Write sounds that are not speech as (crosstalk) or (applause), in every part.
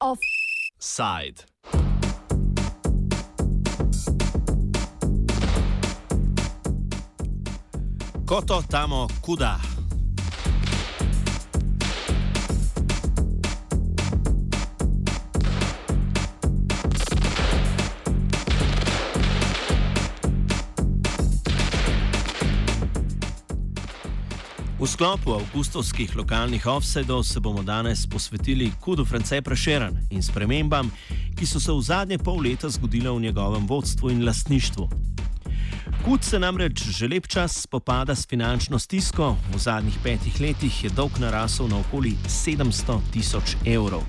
Offside. Koto tamo kuda. Sklopu avgustovskih lokalnih offsetov se bomo danes posvetili Kudu France Prešeren in spremembam, ki so se v zadnje pol leta zgodile v njegovem vodstvu in lastništvu. Kud se namreč že lep čas spopada s finančno stisko, v zadnjih petih letih je dolg narasel na okoli 700 tisoč evrov.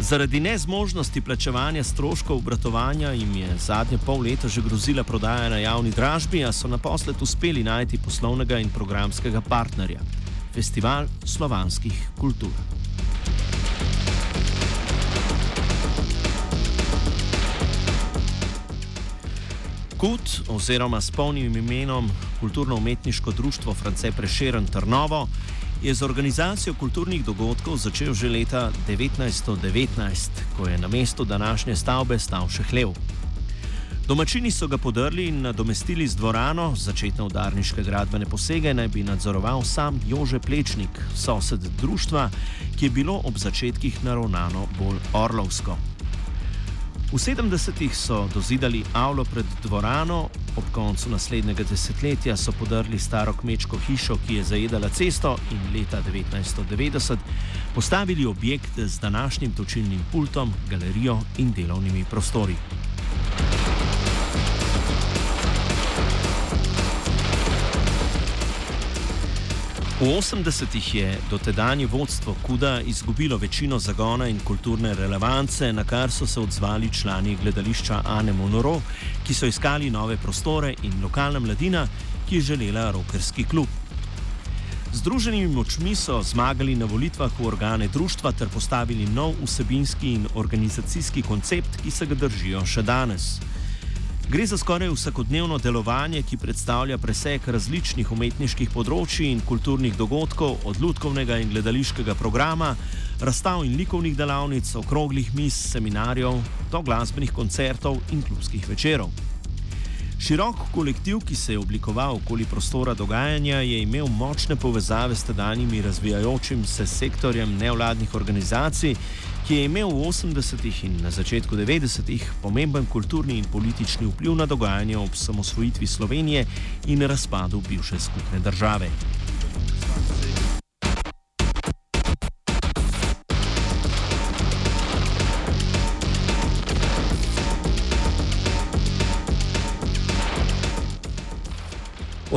Zaradi nezmožnosti plačevanja stroškov obratovanja jim je zadnje pol leta že grozila prodaja na javni dražbi, a so naposled uspeli najti poslovnega in programskega partnerja - Festival slovanskih kultur. KUT oziroma s polnim imenom Kulturno-umetniško društvo France Prešeren Trnovo je z organizacijo kulturnih dogodkov začel že leta 1919, ko je na mestu današnje stavbe stal še hlev. Domačini so ga podrli in nadomestili z dvorano, začetne udarniške gradbene posege naj bi nadzoroval sam Jože Plečnik, sosed društva, ki je bilo ob začetkih naravnano bolj orlovsko. V 70-ih so dozidali avlo pred dvorano, ob koncu naslednjega desetletja so podrli staro kmečko hišo, ki je zajedala cesto, in leta 1990 postavili objekt z današnjim točilnim pultom, galerijo in delovnimi prostori. V 80-ih je dotedanje vodstvo Kuda izgubilo večino zagona in kulturne relevance, na kar so se odzvali člani gledališča Ane Monoro, ki so iskali nove prostore in lokalna mladina, ki je želela rokerski klub. Združenimi močmi so zmagali na volitvah v organe društva ter postavili nov vsebinski in organizacijski koncept, ki se ga držijo še danes. Gre za skoraj vsakodnevno delovanje, ki predstavlja presek različnih umetniških področji in kulturnih dogodkov, od ljudkovnega in gledališkega programa, razstav in likovnih delavnic, okroglih mis, seminarjev do glasbenih koncertov in klubskih večerov. Širok kolektiv, ki se je oblikoval okoli prostora dogajanja, je imel močne povezave s tedanjimi razvijajočim se sektorjem nevladnih organizacij, ki je imel v 80-ih in na začetku 90-ih pomemben kulturni in politični vpliv na dogajanje ob samosvojitvi Slovenije in razpadu bivše skupne države.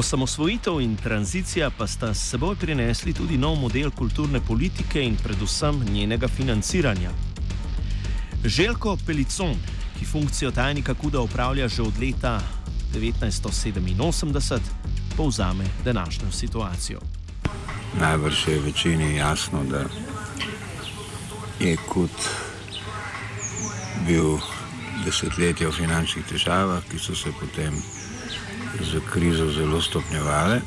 Osamosvojitev in tranzicija pa sta s seboj prinesli tudi nov model kulturne politike in predvsem njenega financiranja. Željko Pelicon, ki funkcijo tajnika Kuda upravlja že od leta 1987, povzame današnjo situacijo. Najbrž je večini jasno, da je Kud bil desetletje v finančnih težavah, ki so se potem z krizo zelo stopnjevale.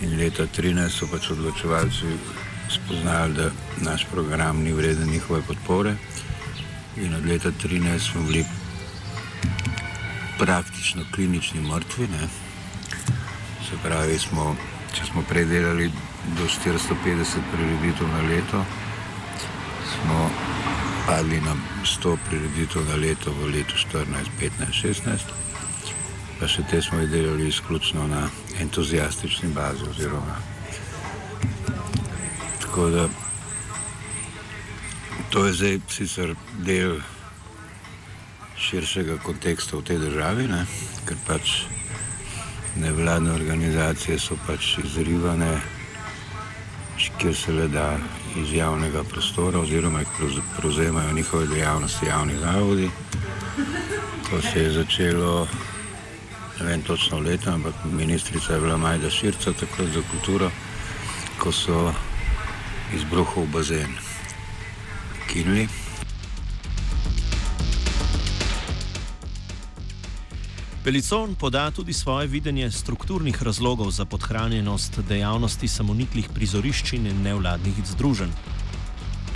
In leta 2013 so pač odločevalci spoznali, da naš program ni vreden njihove podpore. In od leta 2013 smo bili praktično klinični mrtvi. Ne? Se pravi, smo, če smo predelali do 450 prireditev na leto, smo padli na 100 prireditev na leto v letu 2014, 2015, 2016 pa še te smo delali izključno na entuzijastični bazi. Oziroma. Tako da to je zdaj sicer del širšega konteksta v tej državi, ne? ker pač nevladne organizacije so pač izrivane, kjer se le da iz javnega prostora, oziroma jih prevzemajo njihove dejavnosti javni zavodi. To se je začelo ne vem točno leto, ampak ministrica je bila Majda Širca, takrat za kulturo, ko so izbruhov bazen kinili. Pelicon poda tudi svoje videnje strukturnih razlogov za podhranjenost dejavnosti samoniklih prizorišč in nevladnih združenj.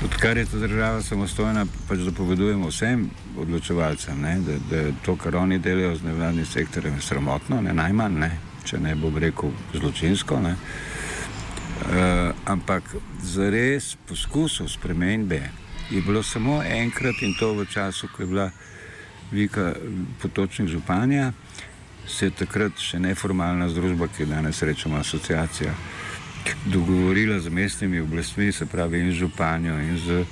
Odkar je ta država samostojna, pač dopovedujemo vsem odločevalcem, ne, da, da to, kar oni delajo z nevladnim sektorjem, je sramotno, ne najmanj, ne, če ne bom rekel zločinsko. Ne. Uh, ampak za res poskusov spremenbe je bilo samo enkrat in to v času, ko je bila Vika potočnik županja, se je takrat še neformalna združba, ki je danes rečemo asociacija, dogovorila z mestnimi oblastmi, se pravi in z županjo in z uh,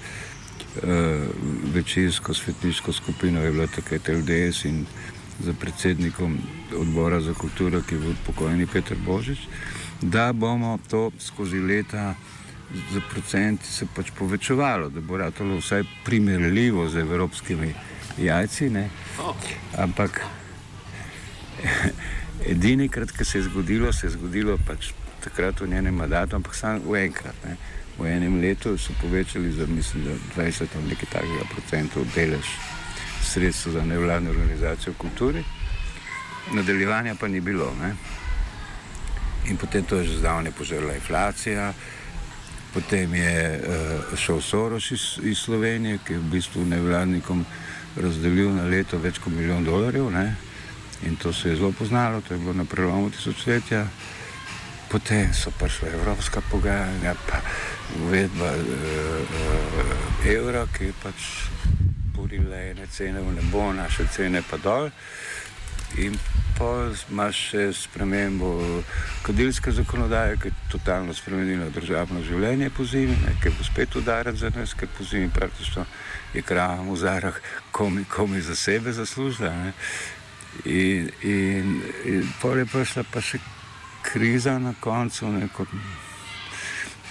večinsko svetniško skupino, je bila takrat LDS in za predsednikom odbora za kulturo, ki je bil pokojni Petr Božič, da bomo to skozi leta za procenti se pač povečevalo, da bo ratalo vsaj primerljivo z evropskimi jajci. Ne? Ampak (laughs) edini krat, ki se je zgodilo, se je zgodilo pač takrat v njenem mandatu, ampak samo v enkrat. Ne? V enem letu so povečali za mislim, 20 ali nekaj takega procentov delež sredstva za nevladne organizacije v kulturi, nadaljevanja pa ni bilo. Ne? In potem to je že zdavne požrla inflacija. Potem je uh, šel Soros iz, iz Slovenije, ki je v bistvu nevladnikom razdelil na leto več kot milijon dolarjev. Ne? In to se je zelo poznalo, to je bilo na prelomu tisočletja. Potem so prišla evropska pogajanja, pa uvedba uh, uh, evra, ki je pač burila ene cene v nebo, naše cene pa dol. In pa imaš še spremembo kadilske zakonodaje, ki je totalno spremenila državno življenje po zimi, ki bo spet udarec za nas, ker po zimi praktično je krava v zarah, komi, komi za sebe zaslužila. Ne. In, in, in pol je prišla pa še kriza na koncu, neko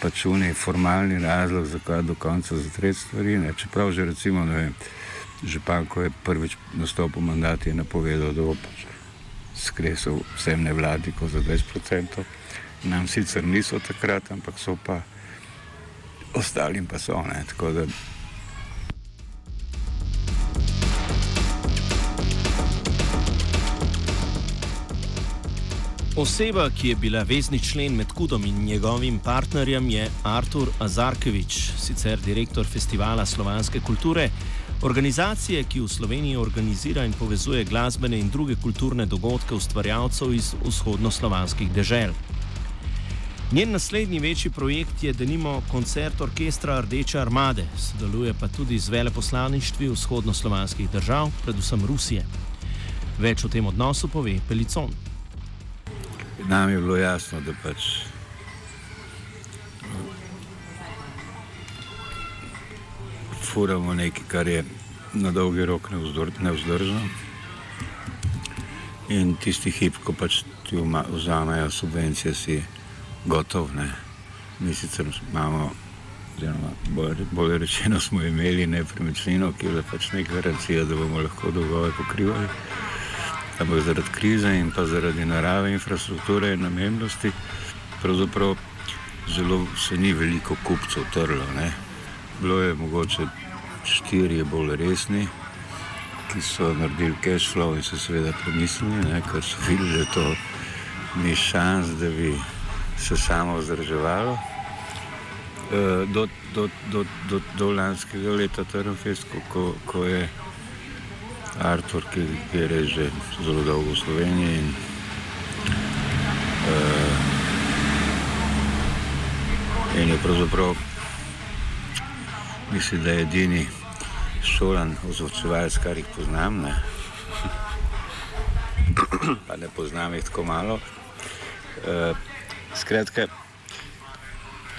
pač unij formalni razlog, zakaj do konca zatreti stvari. Ne. Čeprav že recimo, ne vem, župan, ko je prvič nastopil mandat, je napovedal, da bo pač skresel vsem nevladnikom za 20%. Nam sicer niso takrat, ampak so pa ostalim pa so. Ne, Oseba, ki je bila vezni člen med Kudom in njegovim partnerjem, je Artur Azarkevič, sicer direktor festivala slovanske kulture, Organizacije, ki v Sloveniji organizira in povezuje glasbene in druge kulturne dogodke ustvarjalcev iz vzhodnoslovanskih dežel. Njen naslednji večji projekt je denimo koncert orkestra Rdeče armade, sodeluje pa tudi z veleposlaništvi vzhodnoslovanskih držav, predvsem Rusije. Več o tem odnosu pove Pelicon. Nam je bilo jasno, da pač furamo nekaj, kar je na dolgi rok nevzdržno. In tisti hip, ko pač ti vzamejo subvencije, si gotov. Ne? Mi sicer imamo, oziroma bolj, bolj rečeno, smo imeli nepremičnino, ki je pač neka garancija, da bomo lahko dolgove pokrivali. Ampak zaradi krize in pa zaradi narave, infrastrukture in namennosti, pravzaprav zelo se ni veliko kupcev trlo. Ne? Bilo je mogoče štiri bolj resni, ki so naredili cash flow in so seveda premislili, ker so videli, da to ni šans, da bi se samo vzdrževalo. E, do, do, do, do, do lanskega leta, Trnfest, ko, ko je Artur, ki, je res že zelo dolgo v Sloveniji. In, uh, in je pravzaprav Mislim, da je edini šolan ozvočevalec, kar jih poznam. Ne? (clears throat) pa ne poznam jih tako malo. Uh, skratka,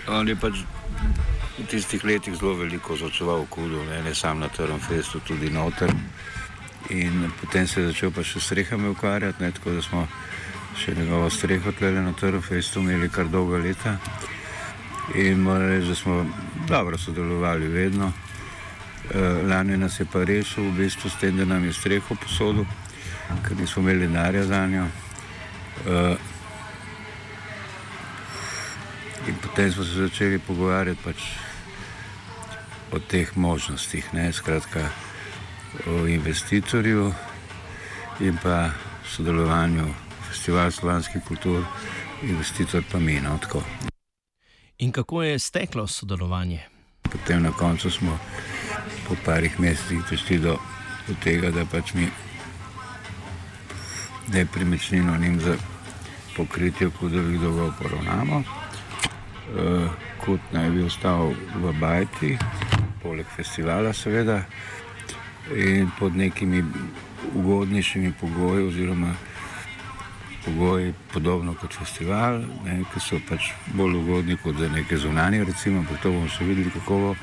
on je pač v tistih letih zelo veliko ozvočeval v Kudu, ne, ne samo na Trnfestu, tudi noter. In potem se je začel pa še s strehami ukvarjati, ne, tako da smo še njegovo streho tlele na Trnfestu imeli kar dolga leta. In moram reči, da smo dobro sodelovali vedno. E, lani nas je pa rešil v bistvu s tem, da nam je streho posodil, ker nismo imeli denarja za njo. E, in potem smo se začeli pogovarjati pač o teh možnostih, ne? skratka o investitorju in pa sodelovanju Festival slovanskih kultur, investitor pa mi. No, In kako je steklo sodelovanje? Potem na koncu smo po parih mesecih prišli do, do tega, da pač mi nepremičnino njim za pokritje kudovih dolgov poravnamo. E, kot naj bi ostal v Bajti, poleg festivala seveda, in pod nekimi ugodnejšimi pogoji oziroma pogoji podobno kot festival, ne, ki so pač bolj ugodni kot za neke zunanje, recimo, ampak to bomo še videli, kako bo.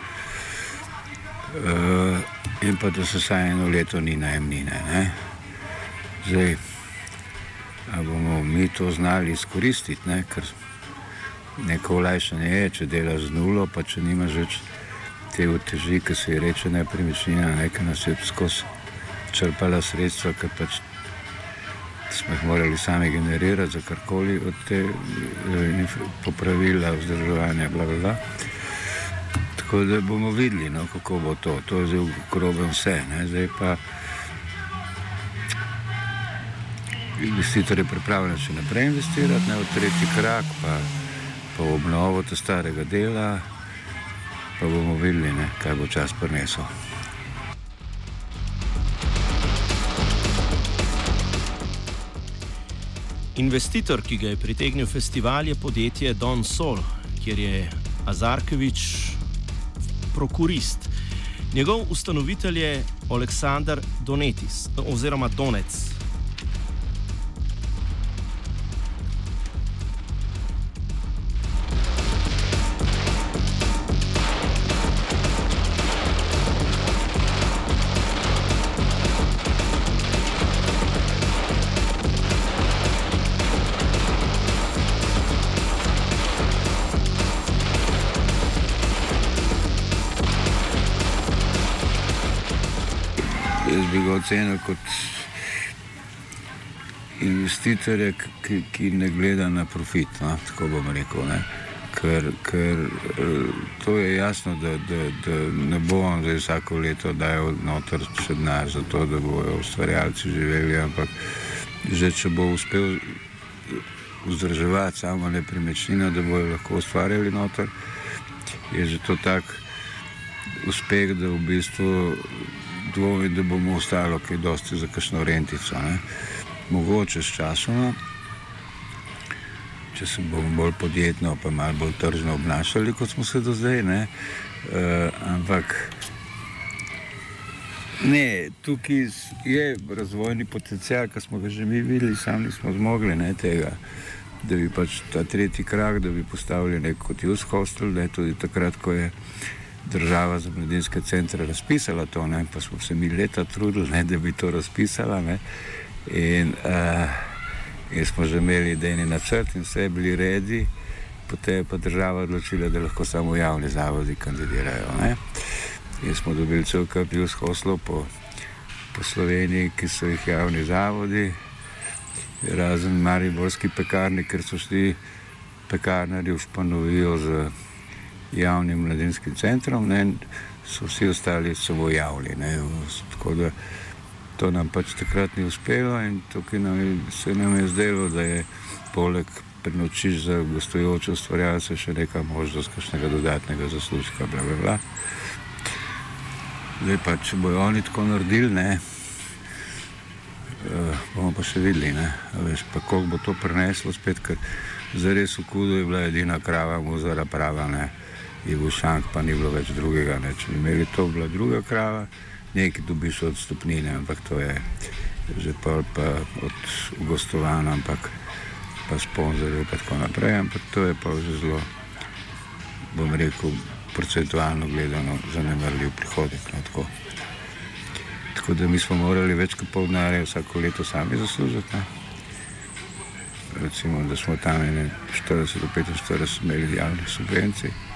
Uh, in pa da se vsaj eno leto ni najemnine. Ne. Zdaj, ali bomo mi to znali izkoristiti, ne, ker neko olajšanje je, če delaš z nulo, pa če nimaš več te uteži, ki se ji reče nepremičnina, nekaj nas je skozi črpala sredstva, ker pač smo jih morali sami generirati za karkoli od te eh, popravila, vzdrževanja, bla, bla, bla. Tako da bomo videli, no, kako bo to. To je zdaj v grobem vse. Ne. Zdaj pa investitor je pripravljen še naprej investirati, ne v tretji krak, pa, pa v obnovo tega starega dela, pa bomo videli, ne, kaj bo čas prinesel. Investitor, ki ga je pritegnil festival, je podjetje Don Sol, kjer je Azarkevič prokurist. Njegov ustanovitelj je Aleksandr Donetis oziroma Donec. Bi ga ocenil kot investitorja, ki, ki ne gleda na profit. No? Tako bom rekel. Ne? Ker, ker eh, to je jasno, da, da, da ne bomo zdaj vsako leto dajal noter še denar za to, da bodo ustvarjalci živeli, ampak že če bo uspel vzdrževati samo nepremičnino, da bodo lahko ustvarjali noter, je že to tak uspeh, da v bistvu dvomim, da bomo ostali kaj dosti za kakšno rentico. Ne. Mogoče s časom, če se bomo bolj podjetno, pa malo bolj tržno obnašali, kot smo se do zdaj. Ne. Uh, ampak ne, tukaj je razvojni potencial, ki smo ga že mi videli, sami nismo zmogli ne, tega. Da bi pač ta tretji krak, da bi postavili neko kot Jus Hostel, da je tudi takrat, ko je država za mladinske centre razpisala to, ne? pa smo se mi leta trudili, ne, da bi to razpisala. In, uh, in smo že imeli idejni načrt in vse je bili redi, potem je pa država odločila, da lahko samo javni zavodi kandidirajo. Ne? In smo dobili cel kup plus hoslov po, po Sloveniji, ki so jih javni zavodi, razen mariborski pekarni, ker so šli pekarnari v španovijo z javnim mladinskim centrom, ne, so vsi ostali samo javni. Ne, tako da to nam pač takrat ni uspelo in tukaj nam je, se nam je zdelo, da je poleg prenočiš za gostujoče ustvarjalce še neka možnost kakšnega dodatnega zaslužka. Bla, bla, bla. Zdaj pa, če bojo oni tako naredili, ne, uh, bomo pa še videli, ne, veš, pa koliko bo to preneslo spet, ker zares v kudu je bila edina krava, muzara prava, ne, je bil šank, pa ni bilo več drugega. Ne. Če bi imeli to, bila druga krava, nekaj dobiš od stopnine, ampak to je že pa, pa od gostovanja, ampak pa sponzorjev in tako naprej. Ampak to je pa že zelo, bom rekel, procentualno gledano zanemarljiv prihodek. No, tako. tako da mi smo morali več kot pol denarja vsako leto sami zaslužiti. Ne. Recimo, da smo tam 40 do 45 imeli javnih subvencij.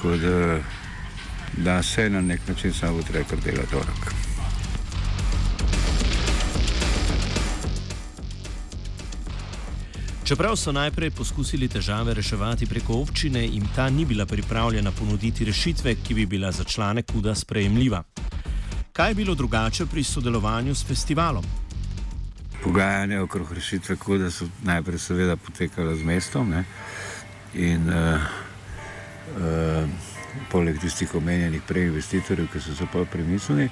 Tako da, da se na nek način samo treba kar delati dorak. Čeprav so najprej poskusili težave reševati preko občine, jim ta ni bila pripravljena ponuditi rešitve, ki bi bila za člane kuda sprejemljiva. Kaj je bilo drugače pri sodelovanju s festivalom? pogajanja okrog rešitve kuda so najprej seveda potekala z mestom ne? in uh, poleg tistih omenjenih prej investitorjev, ki so se pa premislili.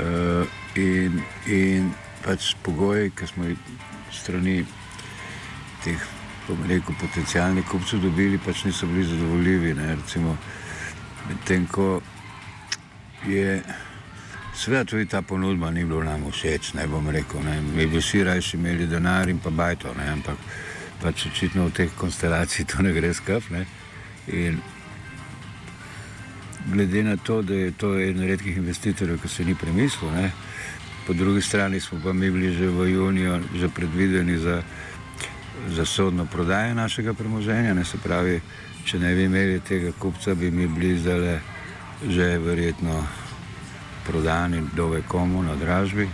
Uh, in, in pač pogoji, ki smo jih strani teh rekel, potencijalnih kupcev dobili, pač niso bili zadovoljivi. Medtem ko je Sveda tudi ta ponudba ni bila nam všeč, ne bom rekel. Ne. Mi bi vsi raje imeli denar in pa bajto, ne. ampak pač očitno v teh konstelacij to ne gre skrb. Glede na to, da je to eden redkih investitorjev, ki se ni premislil, ne. po drugi strani smo pa mi bili že v juniju že predvideni za, za sodno prodajo našega premoženja. Ne. Se pravi, če ne bi imeli tega kupca, bi mi bili zdaj že verjetno prodani dove komu na dražbi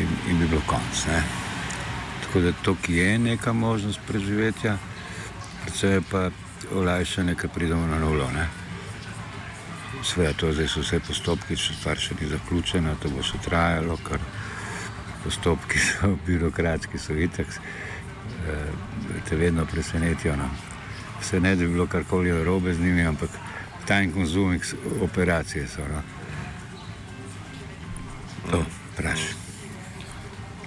in, in bi bilo konc. Ne. Tako da to, ki je neka možnost preživetja, predvsem pa olajšanje, ker pridemo na nulo. Sveda, to zdaj so vse postopki, če stvar še ni zaključena, to bo še trajalo, ker postopki (laughs) so birokratski, so itak, eh, te vedno presenetijo. No. Vse ne, da bi bilo karkoli robe z njimi, ampak tajn konzum operacije so. No. To, vprašaj.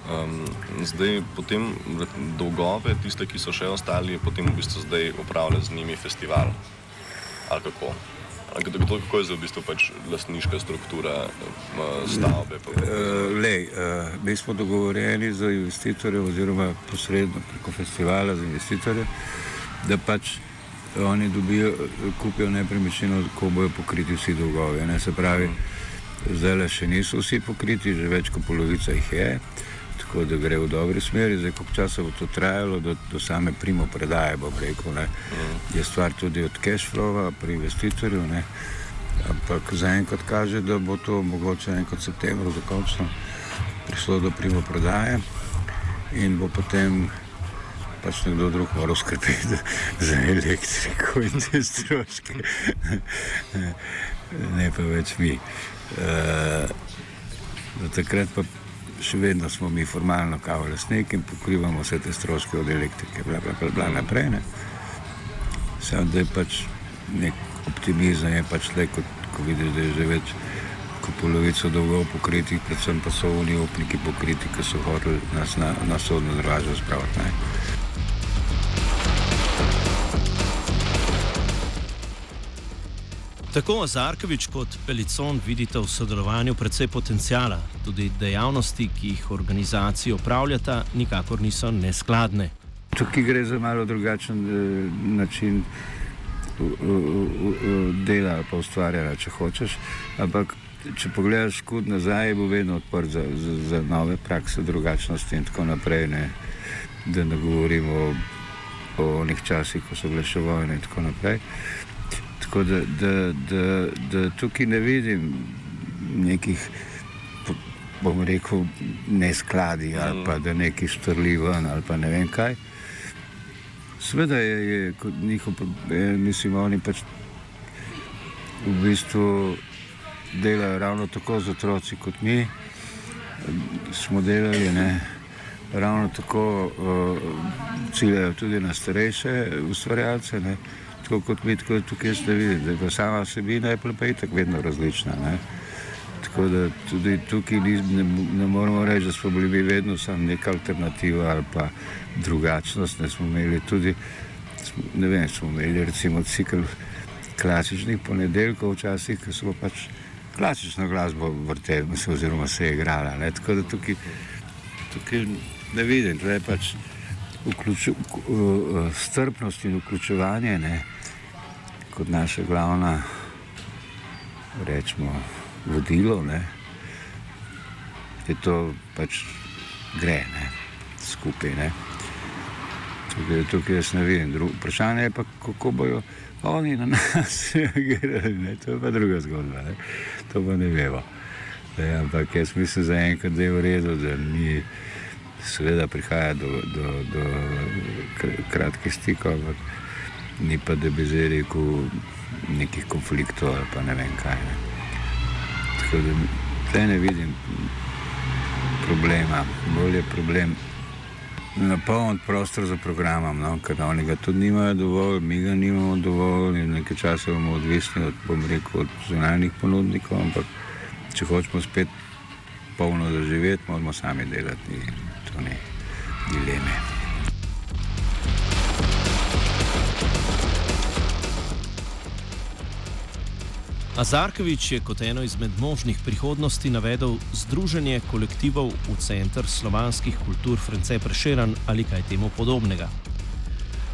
Um, zdaj, potem dolgove, tiste, ki so še ostali, potem v bistvu zdaj upravlja z njimi festival. Ali kako? Kdo, kako je za v bistvu pač lastniška struktura stavbe? Uh, lej, uh, mi smo dogovorjeni z investitorjem, oziroma posredno preko festivala z investitorjem, da pač oni dobijo, kupijo nepremičnino, ko bojo pokriti vsi dolgovi. Ne? Se pravi, Zdaj le še niso vsi pokriti, že več kot polovica jih je, tako da gre v dobri smeri. Zdaj, koliko časa bo to trajalo, do, do same primo predaje, bo rekel, ne. je stvar tudi od cash flowa pri investitorju. Ne. Ampak zaenkrat kaže, da bo to mogoče enkrat v septembru dokončno prišlo do primo predaje in bo potem pač nekdo drug moral skrbeti (laughs) za elektriko in te stroške, (laughs) ne pa več mi. Uh, takrat pa še vedno smo mi formalno kao lasnik in pokrivamo vse te stroške od elektrike, bla, bla, bla, bla naprej. Ne. Sam da je pač nek optimizem, je pač le, kot ko vidiš, da je že več kot polovico dolgov pokritih, predvsem pa so oni upniki pokriti, ki so hoteli nas na, na sodno dražbo spraviti. Tako Zarkovič kot Pelicon vidita v sodelovanju predvsej potencijala, tudi dejavnosti, ki jih organizacije upravljata, nikakor niso neskladne. Tukaj gre za malo drugačen eh, način uh, uh, uh, dela, pa ustvarjanja, če hočeš. Ampak, če pogledaš skud nazaj, bo vedno odprt za, za, za nove prakse, drugačnosti in tako naprej. Ne? Da ne govorimo o, o onih časih, ko so bile še vojne in tako naprej. Tako da, da, da, da tukaj ne vidim nekih, bom rekel, neskladij ali pa da nekaj štrli ven ali pa ne vem kaj. Sveda je, je kot njihov mislim, oni pač v bistvu delajo ravno tako z otroci kot mi. Smo delali, ne. Ravno tako uh, ciljajo tudi na starejše ustvarjalce tako kot mi, tako tukaj ste videli, je sama vsebina je pa itak vedno različna. Ne? Tako da tudi tukaj ni, ne, ne moramo reči, da smo bili vedno samo neka alternativa ali pa drugačnost. Ne smo imeli tudi, ne vem, smo imeli recimo cikl klasičnih ponedeljkov, včasih, ki smo pač klasično glasbo vrteli, oziroma se je igrala. Ne? Tako da tukaj, tukaj ne vidim, da je pač. Vključu, uh, strpnost in vključevanje, ne, kot naša glavna, rečemo, vodilo, ne, je to pač gre ne, skupaj. Ne. Tukaj, tukaj jaz ne vidim. Dru, vprašanje je pa, kako bojo oni na nas (laughs) reagirali. To je pa druga zgodba. Ne. To pa ne vemo. Ne, ampak jaz mislim za enkrat, da je v redu, da mi seveda prihaja do, do, do kratkih stikov. Ampak, ni pa da bi zdaj rekel nekih konfliktov ali pa ne vem kaj. Ne. Tako da tukaj ne vidim problema, bolj je problem napolniti prostor za programom, no? ker oni ga tudi nimajo dovolj, mi ga nimamo dovolj in nekaj časa bomo odvisni od, bom rekel, od zunanjih ponudnikov, ampak če hočemo spet polno zaživeti, moramo sami delati in to ne dileme. Azarkovič je kot eno izmed možnih prihodnosti navedel Združenje kolektivov v Center slovanskih kultur France Prešeran ali kaj temu podobnega.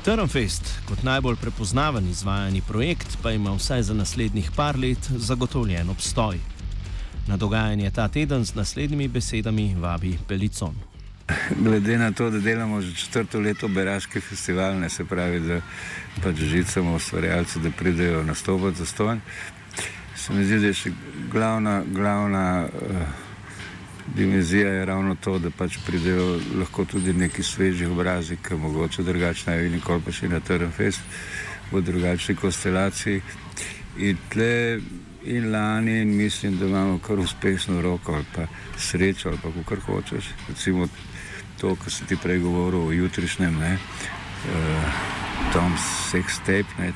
Trnfest kot najbolj prepoznaven izvajani projekt pa ima vsaj za naslednjih par let zagotovljen obstoj. Na dogajanje ta teden z naslednjimi besedami vabi Pelicon. Glede na to, da delamo že četrto leto Beraški festival, ne se pravi, da pač žicamo ustvarjalce, da pridejo nastopati za stojn, se mi zdi, da je še glavna, glavna uh, dimenzija je ravno to, da pač pridejo lahko tudi neki sveži obrazi, ki mogoče drugače ne bi nikoli pa še na Trnfest v drugačni konstelaciji. In tle in lani in mislim, da imamo kar uspešno roko ali pa srečo ali pa kar hočeš. Recimo to, kar si ti prej govoril o jutrišnjem, ne, uh, Tom Sex Tape, ne,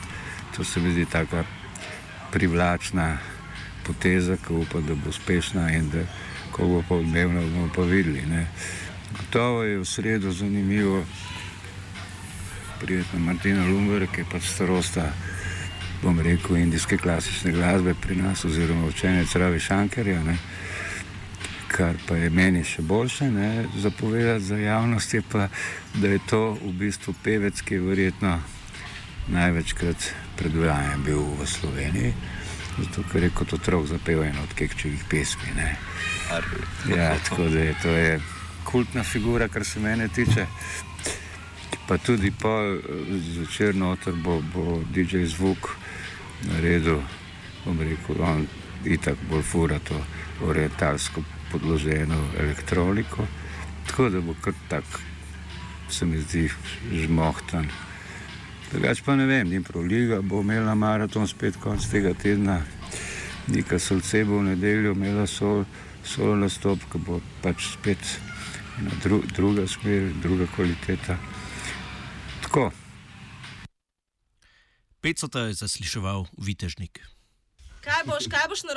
to se mi zdi taka privlačna poteza, ki upa, da bo uspešna in da ko bo pa odmevna, bomo pa videli. Ne. Gotovo je v sredo zanimivo prijetno Martina Lumber, ki je pač starosta bom rekel, indijske klasične glasbe pri nas, oziroma učenec Ravi Šankerja, ne, kar pa je meni še boljše ne, zapovedati za javnost, je pa, da je to v bistvu pevec, ki je verjetno največkrat predvajan bil v Sloveniji, zato ker je kot otrok zapeval eno od kekčevih pesmi. Ne. Ja, tako da je to je kultna figura, kar se mene tiče. Pa tudi po zvečer noter bo, bo DJ zvuk naredil, bom rekel, on itak bolj fura to orientalsko podloženo elektroniko. Tako da bo kar tak, se mi zdi, žmohtan. Drugač pa ne vem, Dnipro Liga bo imela maraton spet konc tega tedna, Nika Solce bo v nedeljo imela sol, solo nastop, ki bo pač spet dru, druga smer, druga kvaliteta. Tako. Pecota je zasliševal Vitežnik. Kaj boš, kaj boš naročil?